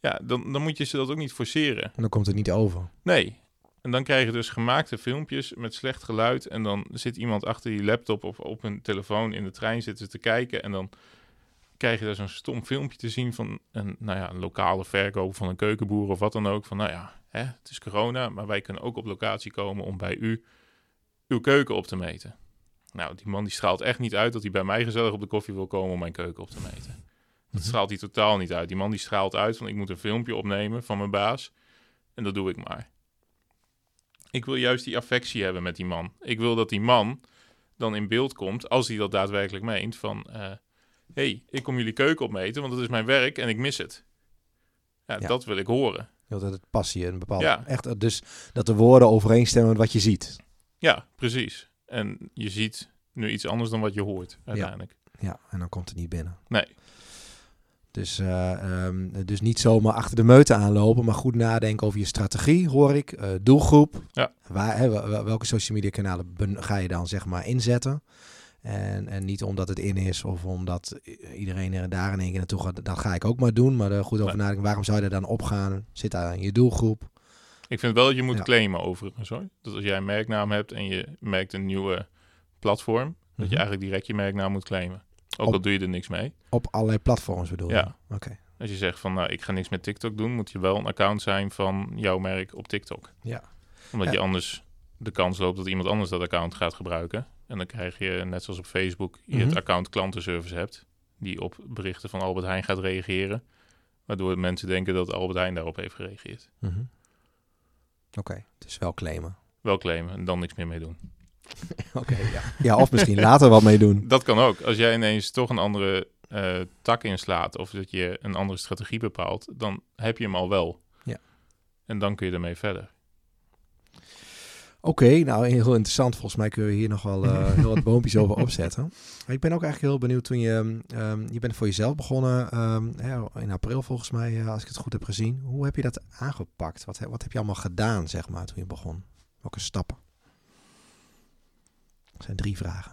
Ja, dan, dan moet je ze dat ook niet forceren. En dan komt het niet over. Nee. En dan krijg je dus gemaakte filmpjes met slecht geluid. En dan zit iemand achter die laptop of op een telefoon in de trein zitten te kijken. En dan krijg je daar zo'n stom filmpje te zien van een, nou ja, een lokale verkoop van een keukenboer of wat dan ook. Van nou ja, hè, het is corona, maar wij kunnen ook op locatie komen om bij u uw keuken op te meten. Nou, die man die straalt echt niet uit dat hij bij mij gezellig op de koffie wil komen om mijn keuken op te meten. Dat Mhm. straalt hij totaal niet uit. Die man die straalt uit van ik moet een filmpje opnemen van mijn baas. En dat doe ik maar. Ik wil juist die affectie hebben met die man. Ik wil dat die man dan in beeld komt, als hij dat daadwerkelijk meent, van... hé, hey, ik kom jullie keuken opmeten, want dat is mijn werk en ik mis het. Ja, Ja. dat wil ik horen. Dat het passie een bepaalde. Ja. Echt, dus dat de woorden overeenstemmen met wat je ziet. Ja, precies. En je ziet nu iets anders dan wat je hoort, uiteindelijk. Ja, en dan komt het niet binnen. Nee. Dus, eh, ehm, dus niet zomaar achter de meute aanlopen, maar goed nadenken over je strategie, hoor ik. Eh, doelgroep. Ja. Waar, hè, wel- wel- welke social media kanalen ben- ga je dan zeg maar inzetten? En, en niet omdat het in is of omdat iedereen er daar in één keer naartoe gaat. Dat ga ik ook maar doen. Maar er goed over nadenken. Waarom zou je er dan opgaan? Zit daar in je doelgroep? Ik vind wel dat je moet Ja. claimen overigens hoor. Dat als jij een merknaam hebt en je merkt een nieuwe platform, dat Mhm. je eigenlijk direct je merknaam moet claimen. Ook Op- al doe je er niks mee. Op allerlei platforms bedoel je? Ja. Oké. Als je zegt van nou, ik ga niks met TikTok doen, moet je wel een account zijn van jouw merk op TikTok. Ja. Omdat Ja. je anders de kans loopt dat iemand anders dat account gaat gebruiken. En dan krijg je, net zoals op Facebook, je Mhm. het account klantenservice hebt. Die op berichten van Albert Heijn gaat reageren. Waardoor mensen denken dat Albert Heijn daarop heeft gereageerd. Mhm. Oké, dus wel claimen. Wel claimen en dan niks meer mee doen. Oké, ja. ja. Of misschien later wat mee doen. Dat kan ook. Als jij ineens toch een andere eh, tak inslaat of dat je een andere strategie bepaalt, dan heb je hem al wel. Ja. En dan kun je ermee verder. Oké, nou heel interessant. Volgens mij kunnen we hier nog wel eh, heel wat boompjes over opzetten. Maar ik ben ook eigenlijk heel benieuwd toen je... ehm, je bent voor jezelf begonnen ehm, in april volgens mij, eh, als ik het goed heb gezien. Hoe heb je dat aangepakt? Wat, wat heb je allemaal gedaan, zeg maar, toen je begon? Welke stappen? Dat zijn drie vragen.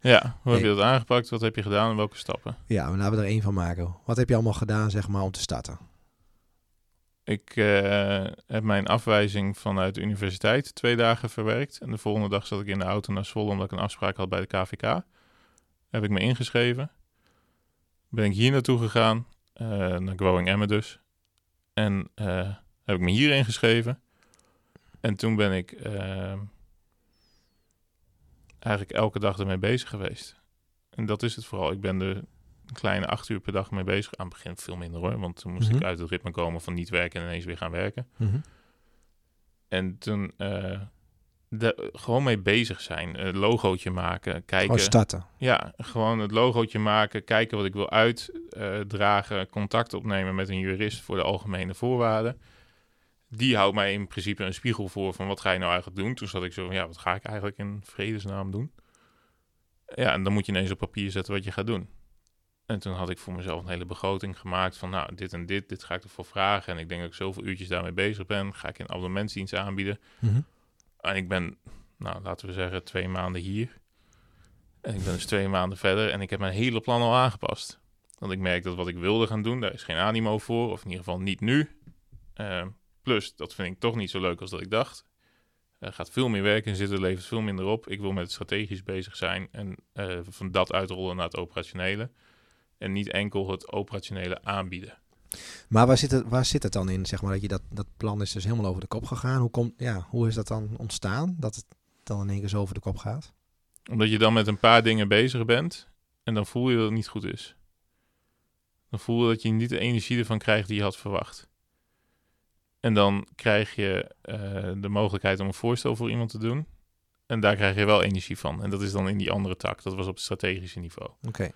Ja, hoe heb je dat aangepakt? Wat heb je gedaan en welke stappen? Ja, maar laten we er één van maken. Wat heb je allemaal gedaan, zeg maar, om te starten? Ik eh, heb mijn afwijzing vanuit de universiteit twee dagen verwerkt. En de volgende dag zat ik in de auto naar Zwolle omdat ik een afspraak had bij de KVK. Heb ik me ingeschreven. Ben ik hier naartoe gegaan, eh, naar Growing Emma dus. En eh, heb ik me hier ingeschreven. En toen ben ik eigenlijk elke dag ermee bezig geweest. En dat is het vooral. Ik ben er een kleine acht uur per dag mee bezig. Aan het begin veel minder hoor, want toen moest Mhm. ik uit het ritme komen van niet werken en ineens weer gaan werken. Mhm. En toen eh, de, gewoon mee bezig zijn. Een logootje maken, kijken. Gewoon starten. Ja, gewoon het logootje maken, kijken wat ik wil uitdragen, contact opnemen met een jurist voor de algemene voorwaarden. Die houdt mij in principe een spiegel voor van wat ga je nou eigenlijk doen. Toen zat ik zo van, ja, wat ga ik eigenlijk in vredesnaam doen? Ja, en dan moet je ineens op papier zetten wat je gaat doen. En toen had ik voor mezelf een hele begroting gemaakt van, nou, dit en dit, dit ga ik ervoor vragen. En ik denk dat ik zoveel uurtjes daarmee bezig ben. Ga ik een abonnementsdienst aanbieden. Mhm. En ik ben, nou, laten we zeggen, twee maanden hier. En ik ben dus twee maanden verder en ik heb mijn hele plan al aangepast. Want ik merk dat wat ik wilde gaan doen, daar is geen animo voor. Of in ieder geval niet nu. Eh, plus, dat vind ik toch niet zo leuk als dat ik dacht. Er gaat veel meer werk in zitten, levert veel minder op. Ik wil met het strategisch bezig zijn en eh, van dat uitrollen naar het operationele. En niet enkel het operationele aanbieden. Maar waar zit, het, waar zit het dan in, zeg maar, dat je dat, dat plan is dus helemaal over de kop gegaan? Hoe, komt, ja, hoe is dat dan ontstaan, dat het dan in één keer zo over de kop gaat? Omdat je dan met een paar dingen bezig bent en dan voel je dat het niet goed is. Dan voel je dat je niet de energie ervan krijgt die je had verwacht. En dan krijg je eh, de mogelijkheid om een voorstel voor iemand te doen. En daar krijg je wel energie van. En dat is dan in die andere tak. Dat was op het strategische niveau. Oké.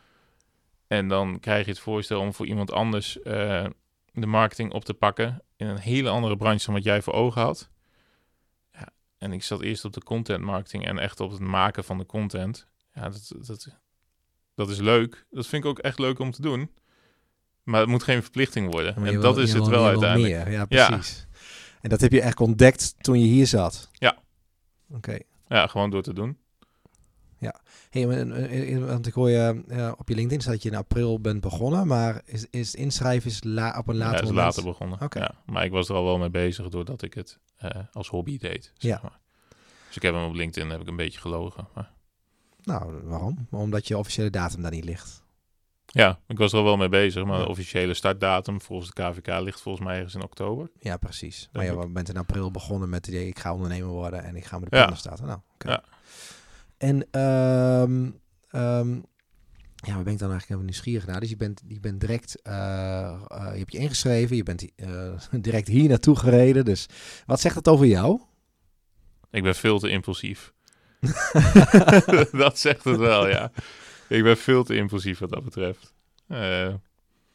En dan krijg je het voorstel om voor iemand anders eh, de marketing op te pakken in een hele andere branche dan wat jij voor ogen had. Ja, en ik zat eerst op de content marketing en echt op het maken van de content. Ja, dat, dat, dat is leuk. Dat vind ik ook echt leuk om te doen. Maar het moet geen verplichting worden. En wil- dat is het wil- wel uiteindelijk. meer. Ja, Ja. precies. En dat heb je echt ontdekt toen je hier zat? Ja. Oké. Ja, gewoon door te doen. Hey, maar, eh, eh, want ik hoor je eh, op je LinkedIn staat dat je in april bent begonnen, maar is, is inschrijven is la, op een Ja, later is moment? later begonnen. Oké. Ja, maar ik was er al wel mee bezig doordat ik het eh, als hobby deed. Zeg Ja. maar. Dus ik heb hem op LinkedIn heb ik een beetje gelogen. Maar Nou, waarom? Omdat je officiële datum daar niet ligt. Ja, ik was er al wel mee bezig, maar Ja. de officiële startdatum volgens de KVK ligt volgens mij ergens in oktober. Ja, precies. Maar je bent in april begonnen met het idee, ik ga ondernemer worden en ik ga met de Ja. plannen starten. Nou. Ja. En ehm, ehm, ja, waar ben ik dan eigenlijk even nieuwsgierig naar? Dus je bent, je bent direct, eh, eh, je hebt je ingeschreven, je bent eh, direct hier naartoe gereden. Dus wat zegt het over jou? Ik ben veel te impulsief. dat zegt het wel, ja. Ik ben veel te impulsief wat dat betreft.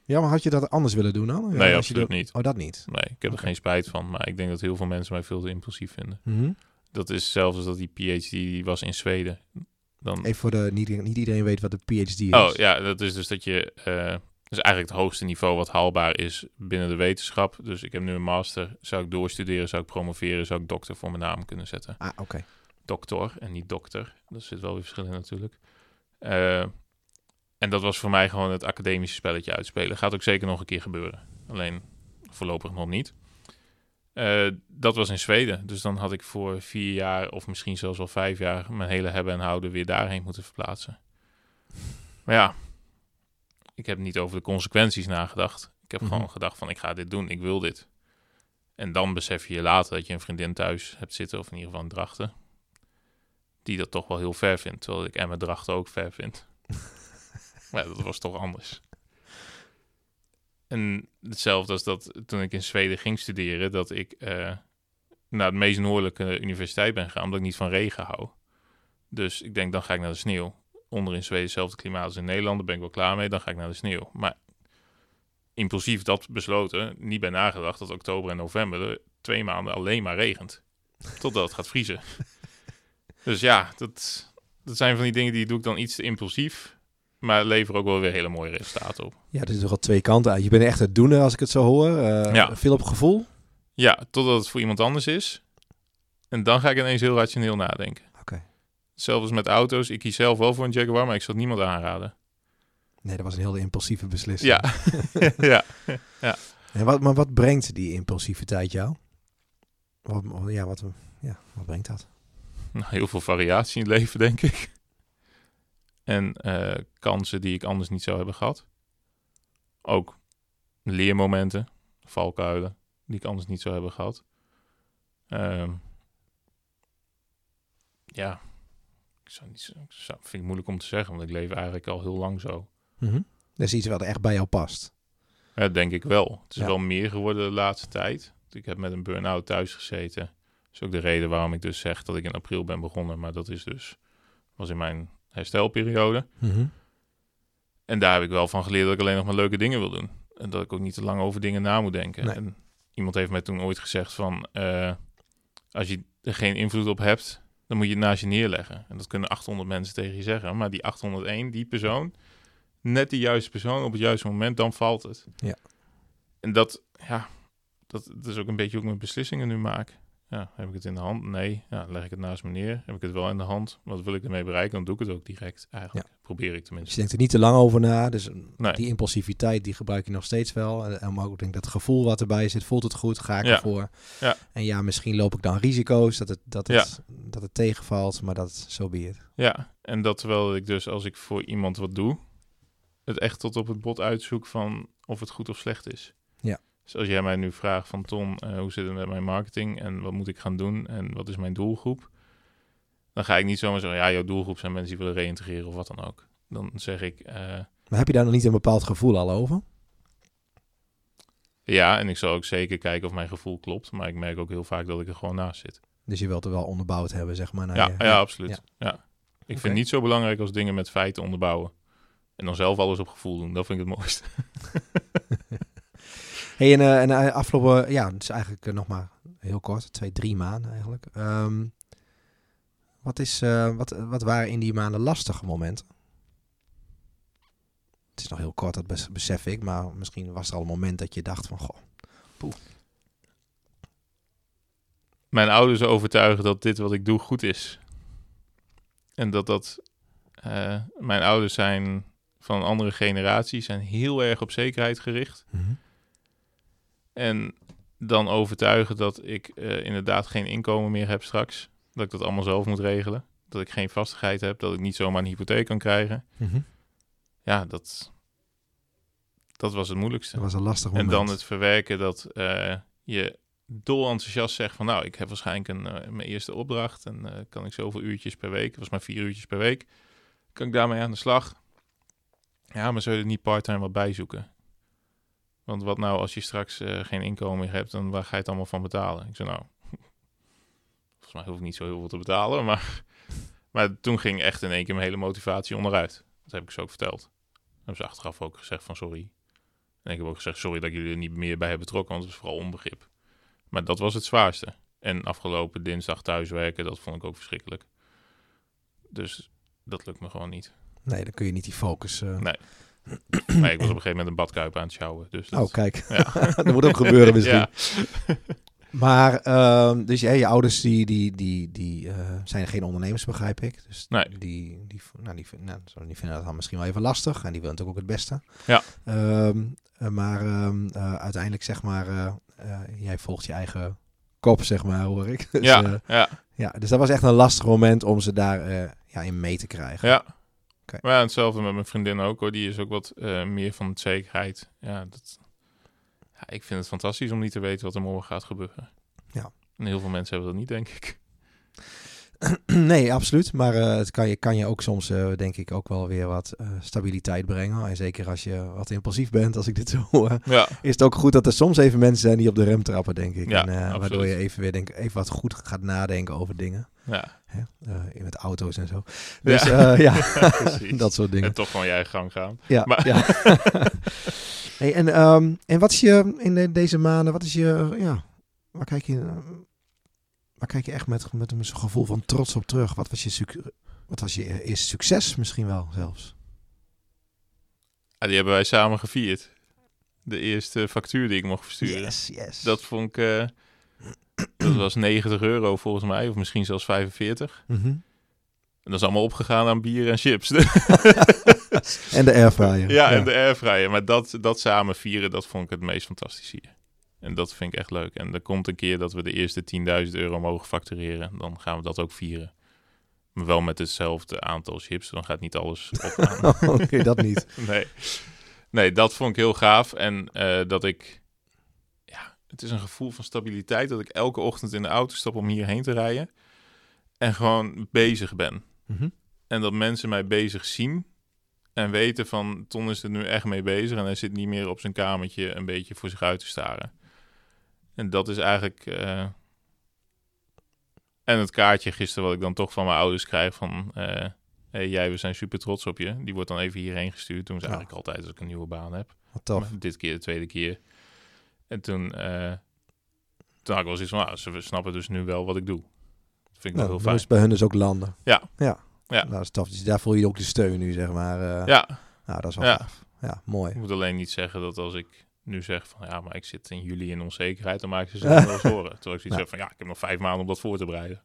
Ja, maar had je dat anders willen doen dan? Ja, nee, je absoluut dat- niet. Oh, dat niet. Nee, ik heb er geen spijt van, maar ik denk dat heel veel mensen mij veel te impulsief vinden. Mhm. Dat is zelfs als dat die PhD die was in Zweden. Dan, Even voor de, niet, niet iedereen weet wat de PhD is. oh ja, dat is dus dat je, eh dat is eigenlijk het hoogste niveau wat haalbaar is binnen de wetenschap. Dus ik heb nu een master. Zou ik doorstuderen, zou ik promoveren, zou ik dokter voor mijn naam kunnen zetten. Ah, oké. dokter en niet dokter. Er zit wel weer verschil in natuurlijk. Eh, en dat was voor mij gewoon het academische spelletje uitspelen. Gaat ook zeker nog een keer gebeuren. Alleen voorlopig nog niet. Eh, dat was in Zweden. Dus dan had ik voor vier jaar of misschien zelfs wel vijf jaar mijn hele hebben en houden weer daarheen moeten verplaatsen. Maar ja, ik heb niet over de consequenties nagedacht. Ik heb Mhm. gewoon gedacht van ik ga dit doen, ik wil dit. En dan besef je later dat je een vriendin thuis hebt zitten, of in ieder geval een drachten die dat toch wel heel ver vindt. Terwijl ik Emma Drachten ook ver vind. maar ja, dat was toch anders. En hetzelfde als dat toen ik in Zweden ging studeren, dat ik eh, naar de meest noordelijke universiteit ben gegaan, omdat ik niet van regen hou. Dus ik denk, dan ga ik naar de sneeuw. Onder in Zweden hetzelfde klimaat als in Nederland, daar ben ik wel klaar mee, dan ga ik naar de sneeuw. Maar impulsief dat besloten, niet bij nagedacht dat oktober en november er twee maanden alleen maar regent. Totdat het gaat vriezen. Dus ja, dat, dat zijn van die dingen die doe ik dan iets te impulsief. Maar leveren ook wel weer hele mooie resultaten op. Ja, er is toch al twee kanten uit. Je bent echt het doener als ik het zo hoor. Eh, Ja. Veel op gevoel. Ja, totdat het voor iemand anders is. En dan ga ik ineens heel rationeel nadenken. Oké. Hetzelfde als met auto's. Ik kies zelf wel voor een Jaguar, maar ik zal het niemand aanraden. Nee, dat was een heel impulsieve beslissing. Ja, ja. En wat, maar wat brengt die impulsiviteit jou? Wat, ja, wat, ja, wat brengt dat? Nou, heel veel variatie in het leven, denk ik. En eh, kansen die ik anders niet zou hebben gehad. Ook leermomenten, valkuilen, die ik anders niet zou hebben gehad. Ehm, ja, ik zou niet, zo- ik zou, vind ik moeilijk om te zeggen, want ik leef eigenlijk al heel lang zo. Mhm. Dat is iets wat echt bij jou past. Ja, denk ik wel. Het is Ja. wel meer geworden de laatste tijd. Ik heb met een burn-out thuis gezeten. Dat is ook de reden waarom ik dus zeg dat ik in april ben begonnen. Maar dat is dus, was in mijn herstelperiode. Mhm. En daar heb ik wel van geleerd dat ik alleen nog maar leuke dingen wil doen. En dat ik ook niet te lang over dingen na moet denken. Nee. En iemand heeft mij toen ooit gezegd van... eh, als je er geen invloed op hebt, dan moet je het naast je neerleggen. En dat kunnen 800 mensen tegen je zeggen. Maar die 801, die persoon, net de juiste persoon op het juiste moment, dan valt het. Ja. En dat, ja, dat, dat is ook een beetje hoe ik mijn beslissingen nu maak. Ja, heb ik het in de hand? Nee. Ja, leg ik het naast me neer? Heb ik het wel in de hand? Wat wil ik ermee bereiken? Dan doe ik het ook direct eigenlijk. Probeer ik Dus tenminste. je denkt er niet te lang over na. Dus Nee. die impulsiviteit, die gebruik je nog steeds wel. En, en maar ook denk dat gevoel wat erbij zit, voelt het goed, ga ik Ja. ervoor. Ja. En ja, misschien loop ik dan risico's, dat het, dat het, dat het tegenvalt, maar dat zo be it. Ja, en dat terwijl ik dus als ik voor iemand wat doe, het echt tot op het bot uitzoek van of het goed of slecht is. Ja. Dus als jij mij nu vraagt van Tom, eh, hoe zit het met mijn marketing en wat moet ik gaan doen en wat is mijn doelgroep? Dan ga ik niet zomaar zeggen, ja, jouw doelgroep zijn mensen die willen reïntegreren of wat dan ook. Dan zeg ik, eh, Maar heb je daar nog niet een bepaald gevoel al over? ja, en ik zal ook zeker kijken of mijn gevoel klopt, maar ik merk ook heel vaak dat ik er gewoon naast zit. Dus je wilt er wel onderbouwd hebben, zeg maar. naar Ja, je- ja, absoluut. Ja. Ja. Ik vind het niet zo belangrijk als dingen met feiten onderbouwen. En dan zelf alles op gevoel doen. Dat vind ik het mooiste. Hey, en, eh, en eh, afgelopen, ja, het is eigenlijk eh, nog maar heel kort, twee, drie maanden eigenlijk. Ehm, wat, is, wat, wat waren in die maanden lastige momenten? Het is nog heel kort, dat bes- besef ik, maar misschien was er al een moment dat je dacht van, goh, Mijn ouders overtuigen dat dit wat ik doe goed is. En dat dat... mijn ouders zijn van een andere generatie. Zijn heel erg op zekerheid gericht. En dan overtuigen dat ik eh, inderdaad geen inkomen meer heb straks. Dat ik dat allemaal zelf moet regelen. Dat ik geen vastigheid heb. Dat ik niet zomaar een hypotheek kan krijgen. Mhm. Ja, dat... Dat was het moeilijkste. Dat was een lastig En moment. dan het verwerken dat eh, je dol enthousiast zegt van... nou, ik heb waarschijnlijk een, eh, mijn eerste opdracht... en kan ik zoveel uurtjes per week... het was maar vier uurtjes per week... kan ik daarmee aan de slag. Ja, maar zou je er niet parttime wat bijzoeken? Want wat nou als je straks eh, geen inkomen meer hebt... dan waar ga je het allemaal van betalen? Ik zei nou... volgens mij hoef ik niet zo heel veel te betalen... maar, maar toen ging echt in één keer mijn hele motivatie onderuit. Dat heb ik ze ook verteld. Hebben ze achteraf ook gezegd van sorry... En ik heb ook gezegd, sorry dat jullie er niet meer bij hebben betrokken, want het is vooral onbegrip. Maar dat was het zwaarste. En afgelopen dinsdag thuiswerken, dat vond ik ook verschrikkelijk. Dus dat lukt me gewoon niet. Nee, dan kun je niet die focus... eh, Nee. Maar ik was op een gegeven moment een badkuip aan het sjouwen. Dus dat, Oh, kijk. Ja. dat moet ook gebeuren misschien. Maar, ehm, dus je ouders die, die, die, die eh, zijn geen ondernemers, begrijp ik. Dus Nee. die, die, nou, die, nou, die vinden dat dan misschien wel even lastig. En die willen natuurlijk ook het beste. Ja. Ehm, eh, maar ehm, eh, uiteindelijk, zeg maar, jij volgt je eigen kop, zeg maar, hoor ik. Dus, ja, ja, ja, dus dat was echt een lastig moment om ze daar ja, in mee te krijgen. ja. Maar ja, hetzelfde met mijn vriendin ook hoor. Die is ook wat eh, meer van zekerheid. Ja, dat, ja, ik vind het fantastisch om niet te weten wat er morgen gaat gebeuren. Ja. En heel veel mensen hebben dat niet, denk ik. nee, absoluut. Maar eh, het kan je, kan je ook soms, eh, denk ik, ook wel weer wat eh, stabiliteit brengen. En zeker als je wat impulsief bent, als ik dit zo hoor. Ja, is het ook goed dat er soms even mensen zijn die op de rem trappen, denk ik. Ja, en, waardoor je even weer denk, even wat goed gaat nadenken over dingen. ja. Hè? Met auto's en zo. Dus Ja. ja, dat soort dingen. En toch gewoon je eigen gang gaan. Ja, maar- ja. hey, en, ehm, en wat is je in de- deze maanden, wat is je, ja, waar kijk je, waar kijk je echt met, met een gevoel van trots op terug? Wat was je, wat was je eerste succes misschien wel zelfs? Ja, die hebben wij samen gevierd. De eerste factuur die ik mocht versturen. Yes, yes. Dat vond ik... eh, dat was 90 euro volgens mij, of misschien zelfs 45. Mhm. En dat is allemaal opgegaan aan bier en chips. En de airfryer. ja, en de airfryer. Maar dat, dat samen vieren, dat vond ik het meest fantastisch hier. En dat vind ik echt leuk. En er komt een keer dat we de eerste 10.000 euro mogen factureren. Dan gaan we dat ook vieren. Maar wel met hetzelfde aantal chips. Dan gaat niet alles op. Oké, dat niet. nee. nee, dat vond ik heel gaaf. En eh, dat ik... Ja, Het is een gevoel van stabiliteit dat ik elke ochtend in de auto stap om hierheen te rijden. En gewoon bezig ben. Mhm. En dat mensen mij bezig zien. En weten van, Ton is er nu echt mee bezig. En hij zit niet meer op zijn kamertje een beetje voor zich uit te staren. En dat is eigenlijk... eh, En het kaartje gisteren wat ik dan toch van mijn ouders krijg van... eh hey, jij, we zijn super trots op je. Die wordt dan even hierheen gestuurd. Doen ze Ja. eigenlijk altijd als ik een nieuwe baan heb. Wat tof. Maar dit keer de tweede keer. En toen, eh toen had ik wel zoiets van, ah, ze snappen dus nu wel wat ik doe. Dat vind ik Nou, wel dan heel fijn. moest bij hun dus ook landen. Ja. Ja. Ja. Nou, dat is tof. Dus daar voel je ook de steun nu, zeg maar. Ja, Nou, dat is wel Ja. gaaf. Ja, mooi. ik moet alleen niet zeggen dat als ik nu zeg van, ja, maar ik zit in juli in onzekerheid, dan maken ze zich wel eens horen. Terwijl ik zoiets Ja. zeg van, ja, ik heb nog vijf maanden om dat voor te bereiden.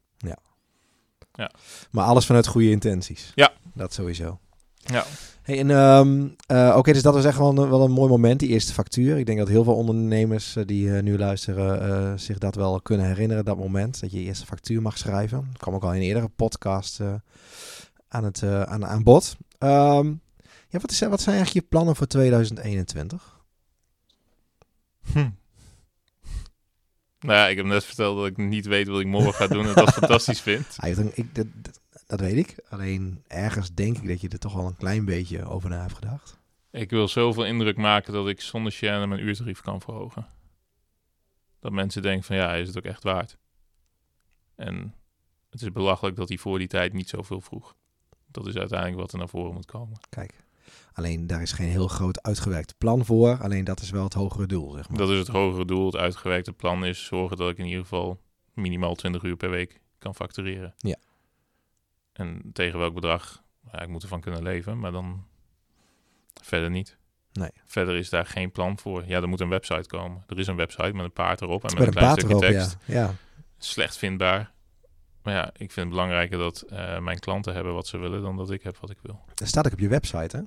Maar alles vanuit goede intenties. Ja. Dat sowieso. Ja, Hey, en, ehm, eh, Oké, dus dat was echt wel een, wel een mooi moment, die eerste factuur. Ik denk dat heel veel ondernemers eh, die eh, nu luisteren zich dat wel kunnen herinneren, dat moment. Dat je je eerste factuur mag schrijven. Dat kwam ook al in een eerdere podcast aan, het, aan, aan bod. Ehm, ja, wat, is, wat zijn eigenlijk je plannen voor 2021? Hm. Nou ja, ik heb net verteld dat ik niet weet wat ik morgen ga doen en dat fantastisch vind. Ah, ik, dat, dat- weet ik. Alleen ergens denk ik dat je er toch wel een klein beetje over na hebt gedacht. Ik wil zoveel indruk maken dat ik zonder chaîne mijn uurtarief kan verhogen. Dat mensen denken van ja, is het ook echt waard? En het is belachelijk dat hij voor die tijd niet zoveel vroeg. Dat is uiteindelijk wat er naar voren moet komen. Kijk, alleen daar is geen heel groot uitgewerkt plan voor. Alleen dat is wel het hogere doel, zeg maar. Dat is het hogere doel. Het uitgewerkte plan is zorgen dat ik in ieder geval minimaal 20 uur per week kan factureren. Ja. En tegen welk bedrag? Ja, ik moet ervan kunnen leven, maar dan verder niet. Nee. Verder is daar geen plan voor. Ja, er moet een website komen. Er is een website met een paard erop en met, Met een een klein paard stukje erop, tekst. ja. ja. Slecht vindbaar. Maar ja, ik vind het belangrijker dat eh, mijn klanten hebben wat ze willen dan dat ik heb wat ik wil. Dat staat ook op je website, hè?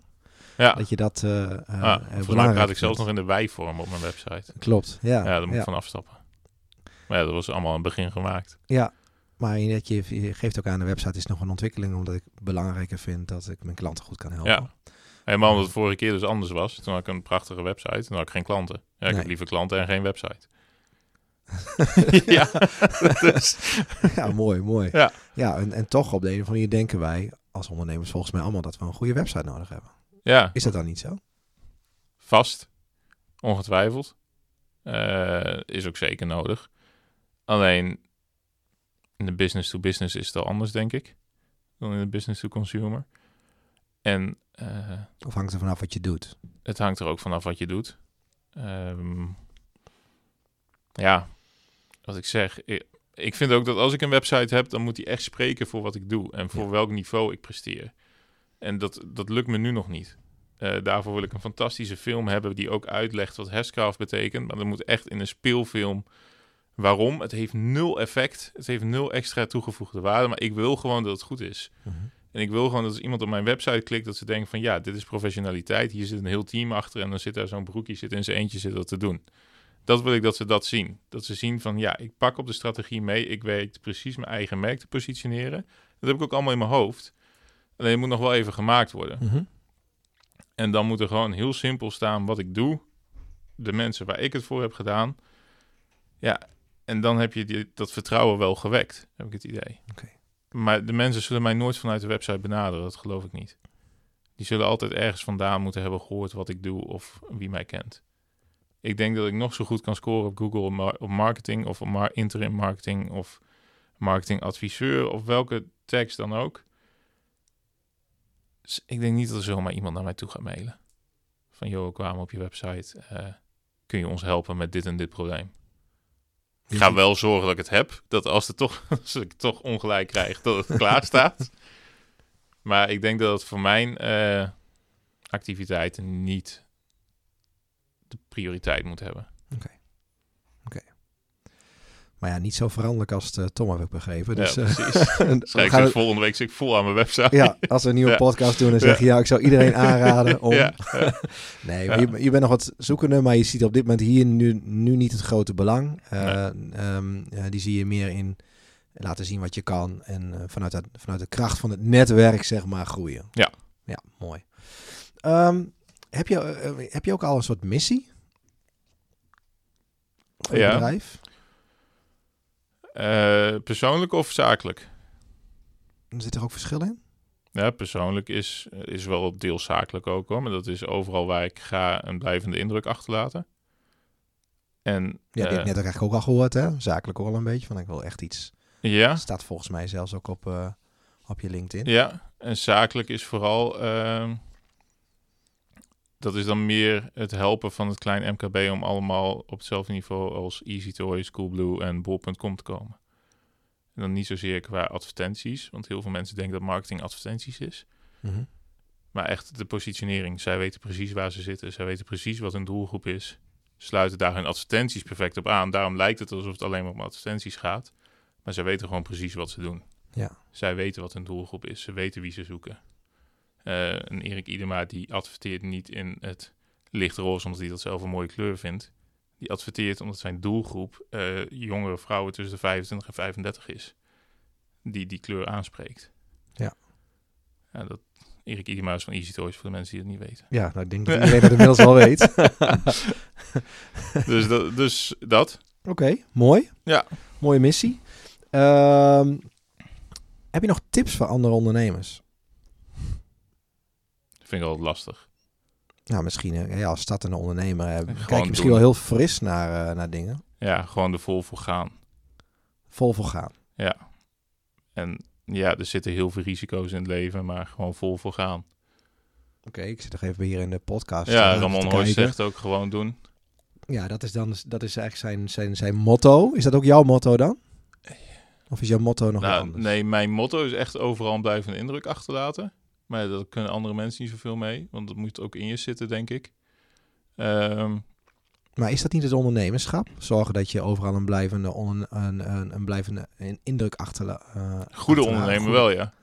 Ja, Dat je dat eh, ah, volgens mij praat ik zelfs nog in de wij-vorm op mijn website. Klopt, ja. Ja, daar moet ja. ik van afstappen. Maar ja, dat was allemaal een begin gemaakt. Ja, maar je, je, je geeft ook aan, de website is nog een ontwikkeling, omdat ik belangrijker vind dat ik mijn klanten goed kan helpen. Ja. Helemaal omdat het vorige keer dus anders was. Toen had ik een prachtige website en had ik geen klanten. Ja, ik Nee. heb liever klanten en geen website. ja, dus, ja, mooi, mooi. Ja. ja en, en toch op de een of andere manier denken wij als ondernemers volgens mij allemaal dat we een goede website nodig hebben. ja, Is dat dan niet zo? vast. Ongetwijfeld. Eh, is ook zeker nodig. Alleen in de business to business is het al anders, denk ik. Dan in de business to consumer. En eh, Of hangt er vanaf wat je doet? het hangt er ook vanaf wat je doet. Ehm, ja, wat ik zeg. Ik, ik vind ook dat als ik een website heb, dan moet die echt spreken voor wat ik doe en voor Ja. welk niveau ik presteer. En dat, dat lukt me nu nog niet. Eh, daarvoor wil ik een fantastische film hebben die ook uitlegt wat hashcraft betekent. Maar dat moet echt in een speelfilm. Waarom? Het heeft nul effect. Het heeft nul extra toegevoegde waarde. Maar ik wil gewoon dat het goed is. En ik wil gewoon dat als iemand op mijn website klikt, dat ze denken van ja, dit is professionaliteit. Hier zit een heel team achter en dan zit daar zo'n broekje zit in zijn eentje zit dat te doen. Dat wil ik dat ze dat zien. Dat ze zien van ja, ik pak op de strategie mee. Ik weet precies mijn eigen merk te positioneren. Dat heb ik ook allemaal in mijn hoofd. Alleen het moet nog wel even gemaakt worden. Mhm. En dan moet er gewoon heel simpel staan wat ik doe. De mensen waar ik het voor heb gedaan. Ja, en dan heb je die, dat vertrouwen wel gewekt, heb ik het idee. Oké. Maar de mensen zullen mij nooit vanuit de website benaderen, dat geloof ik niet. Die zullen altijd ergens vandaan moeten hebben gehoord wat ik doe of wie mij kent. Ik denk dat ik nog zo goed kan scoren op Google op mar- op marketing of op interim marketing of marketingadviseur of welke tekst dan ook. Dus ik denk niet dat er zomaar iemand naar mij toe gaat mailen. Van, joh, we kwamen op je website. eh, kun je ons helpen met dit en dit probleem? Ik ga wel zorgen dat ik het heb. Dat als, het toch, als ik toch ongelijk krijg, dat het klaar staat. Maar ik denk dat het voor mijn eh, activiteiten niet de prioriteit moet hebben. Maar ja, niet zo veranderlijk als het, eh, Tom heb ik begrepen. Dus, ja, eh, precies. we ik gaan het- volgende week zit ik vol aan mijn website. ja, als we een nieuwe Ja. podcast doen, dan zeg je ja, ik zou iedereen aanraden om... Nee, maar je, je bent nog wat zoekende, maar je ziet op dit moment hier nu, nu niet het grote belang. Eh, ehm, eh, die zie je meer in laten zien wat je kan en vanuit, het, vanuit de kracht van het netwerk, zeg maar, groeien. Ja. Ja, mooi. Ehm, heb, je, eh, heb je ook al een soort missie? je Ja. bedrijf? Eh, persoonlijk of zakelijk? Zit er ook verschil in? Ja, persoonlijk is, is wel deels zakelijk ook hoor. Maar dat is overal waar ik ga een blijvende indruk achterlaten. En Ja, eh, ik net ook eigenlijk ook al gehoord, hè? Zakelijk ook al een beetje. Van ik wil echt iets. ja, Staat volgens mij zelfs ook op, eh, op je LinkedIn. ja, en zakelijk is vooral... dat is dan meer het helpen van het klein MKB om allemaal op hetzelfde niveau als Easy Toys, Coolblue en Bol.com te komen. En dan niet zozeer qua advertenties, want heel veel mensen denken dat marketing advertenties is. Mhm. Maar echt de positionering. Zij weten precies waar ze zitten. Zij weten precies wat hun doelgroep is. Sluiten daar hun advertenties perfect op aan. Daarom lijkt het alsof het alleen maar om advertenties gaat. Maar zij weten gewoon precies wat ze doen. Ja. Zij weten wat hun doelgroep is. Ze weten wie ze zoeken. Eh en Erik Idema die adverteert niet in het lichtroze omdat hij dat zelf een mooie kleur vindt. Die adverteert omdat zijn doelgroep eh, jongere vrouwen tussen de 25 en 35 is. Die die kleur aanspreekt. Ja. ja dat, Erik Idema is van Easy Toys voor de mensen die het niet weten. Ja, nou, ik denk dat iedereen dat inmiddels wel weet. dus, dat, dus dat. Oké, mooi. Ja. Mooie missie. Ehm, heb je nog tips voor andere ondernemers? Vind ik altijd lastig. Nou, misschien ja, als startende ondernemer eh, kijk je misschien wel heel fris naar, eh, naar dingen. Ja, gewoon er vol voor gaan. Vol voor gaan. Ja. En ja, er zitten heel veel risico's in het leven, maar gewoon vol voor gaan. Oké, ik zit nog even hier in de podcast. ja, eh, Ramon Hoijs zegt ook gewoon doen. Ja, dat is dan dat is eigenlijk zijn, zijn, zijn motto. Is dat ook jouw motto dan? Of is jouw motto nog Nou, anders? nee, mijn motto is echt overal een blijvende indruk achterlaten. Maar daar kunnen andere mensen niet zoveel mee, want dat moet ook in je zitten, denk ik. Ehm, Maar is dat niet het ondernemerschap? Zorgen dat je overal een blijvende, on, een, een, een blijvende indruk achterlaat. goede ondernemer wel, ja.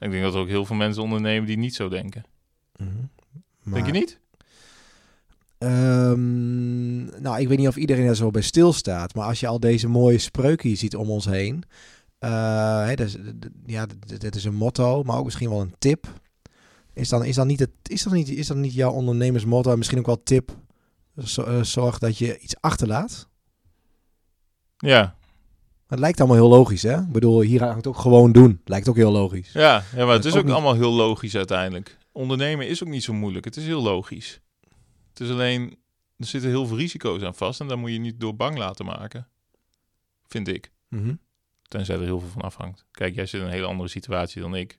Ik denk dat er ook heel veel mensen ondernemen die niet zo denken. Denk je niet? Ehm, nou, ik weet niet of iedereen er zo bij stilstaat. Maar als je al deze mooie spreuken ziet om ons heen. D- ja, dit is een motto, maar ook misschien wel een tip. Is dan, is dan, niet, het, is dan, niet, is dan niet jouw ondernemersmotto en misschien ook wel tip? Zo- eh, zorg dat je iets achterlaat. Ja. Het lijkt allemaal heel logisch, hè? Ik bedoel, hier hangt ook gewoon doen. Lijkt ook heel logisch. Ja, ja maar het is ook ook niet- allemaal heel logisch uiteindelijk. Ondernemen is ook niet zo moeilijk. Het is heel logisch. Het is alleen, er zitten heel veel risico's aan vast en daar moet je niet door bang laten maken. Vind ik. Mhm. Tenzij er heel veel van afhangt. Kijk, jij zit in een hele andere situatie dan ik.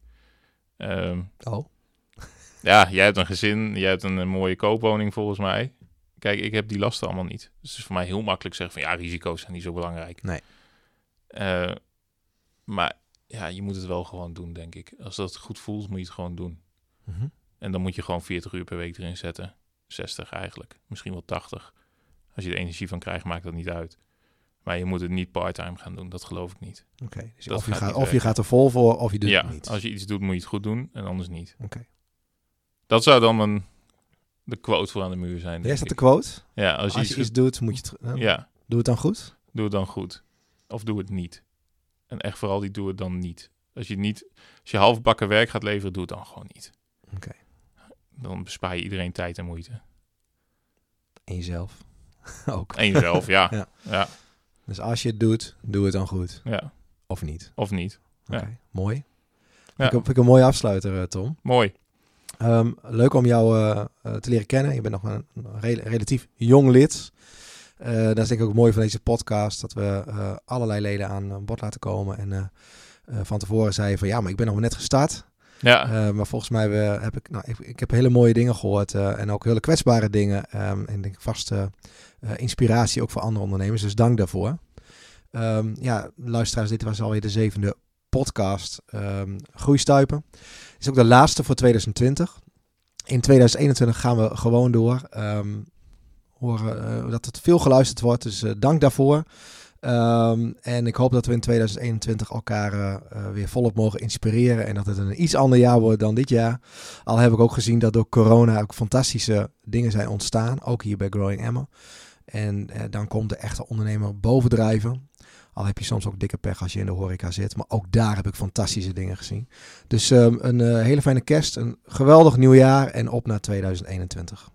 Ehm, Oh. ja, jij hebt een gezin, jij hebt een, een mooie koopwoning volgens mij. Kijk, ik heb die lasten allemaal niet. Dus het is voor mij heel makkelijk zeggen van ja, risico's zijn niet zo belangrijk. Nee. Eh, maar ja, je moet het wel gewoon doen, denk ik. Als dat goed voelt, moet je het gewoon doen. Mhm. En dan moet je gewoon 40 uur per week erin zetten. 60 eigenlijk. Misschien wel 80. Als je er energie van krijgt, maakt dat niet uit. Maar je moet het niet part-time gaan doen. Dat geloof ik niet. Oké, dus Dat of, je gaat of je gaat er vol voor of je doet ja, het niet. als je iets doet, moet je het goed doen. En anders niet. Oké. Dat zou dan een, de quote voor aan de muur zijn. Denk staat de quote. Ja, als Als, je, je iets doet, moet je het... Ja, Doe het dan goed? doe het dan goed. Of doe het niet. En echt vooral die doe het dan niet. Als je niet, als je halfbakken werk gaat leveren, doe het dan gewoon niet. Oké. Dan bespaar je iedereen tijd en moeite. En jezelf. ook. En jezelf, ja. Ja. ja. Ja. Dus als je het doet, doe het dan goed. Of niet. Of niet. Oké, Ja. mooi. Ja. Ik, vind ik een mooie afsluiter, eh, Tom. Mooi. Ehm, leuk om jou eh, eh, te leren kennen. Je bent nog een rel- relatief jong lid. Eh, dat is denk ik ook mooi van deze podcast. Dat we allerlei leden aan bod laten komen. En van tevoren zei je van ja, maar ik ben nog maar net gestart. Ja, maar volgens mij eh, heb ik, nou, ik, ik heb hele mooie dingen gehoord. eh, en ook hele kwetsbare dingen. ehm, en denk ik vast inspiratie ook voor andere ondernemers. Dus dank daarvoor. Ehm, ja, luisteraars, dit was alweer de zevende podcast ehm Groeistuipen. Dit is ook de laatste voor 2020. In 2021 gaan we gewoon door. Ehm, horen eh, dat het veel geluisterd wordt, dus eh, dank daarvoor. En ik hoop dat we in 2021 elkaar eh, eh, weer volop mogen inspireren. En dat het een iets ander jaar wordt dan dit jaar. Al heb ik ook gezien dat door corona ook fantastische dingen zijn ontstaan. Ook hier bij Growing Emma. En eh, dan komt de echte ondernemer bovendrijven. Al heb je soms ook dikke pech als je in de horeca zit. Maar ook daar heb ik fantastische dingen gezien. Dus ehm, een eh, hele fijne kerst. Een geweldig nieuwjaar. En op naar 2021.